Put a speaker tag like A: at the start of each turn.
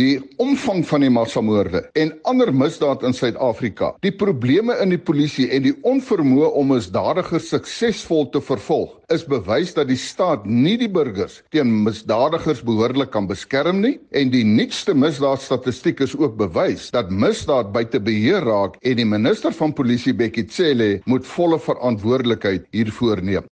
A: die omvang van die massamoorde en ander misdaad in Suid-Afrika, die probleme in die polisie en die onvermoë om misdadigers suksesvol te vervolg, is bewys dat die staat nie die burgers teen misdadigers behoorlik kan beskerm nie en die nuutste misdaadstatistiek is ook bewys dat misdaad buite beheer raak en die minister van polisie Bekkie Cele moet volle verantwoordelikheid hiervoor neem.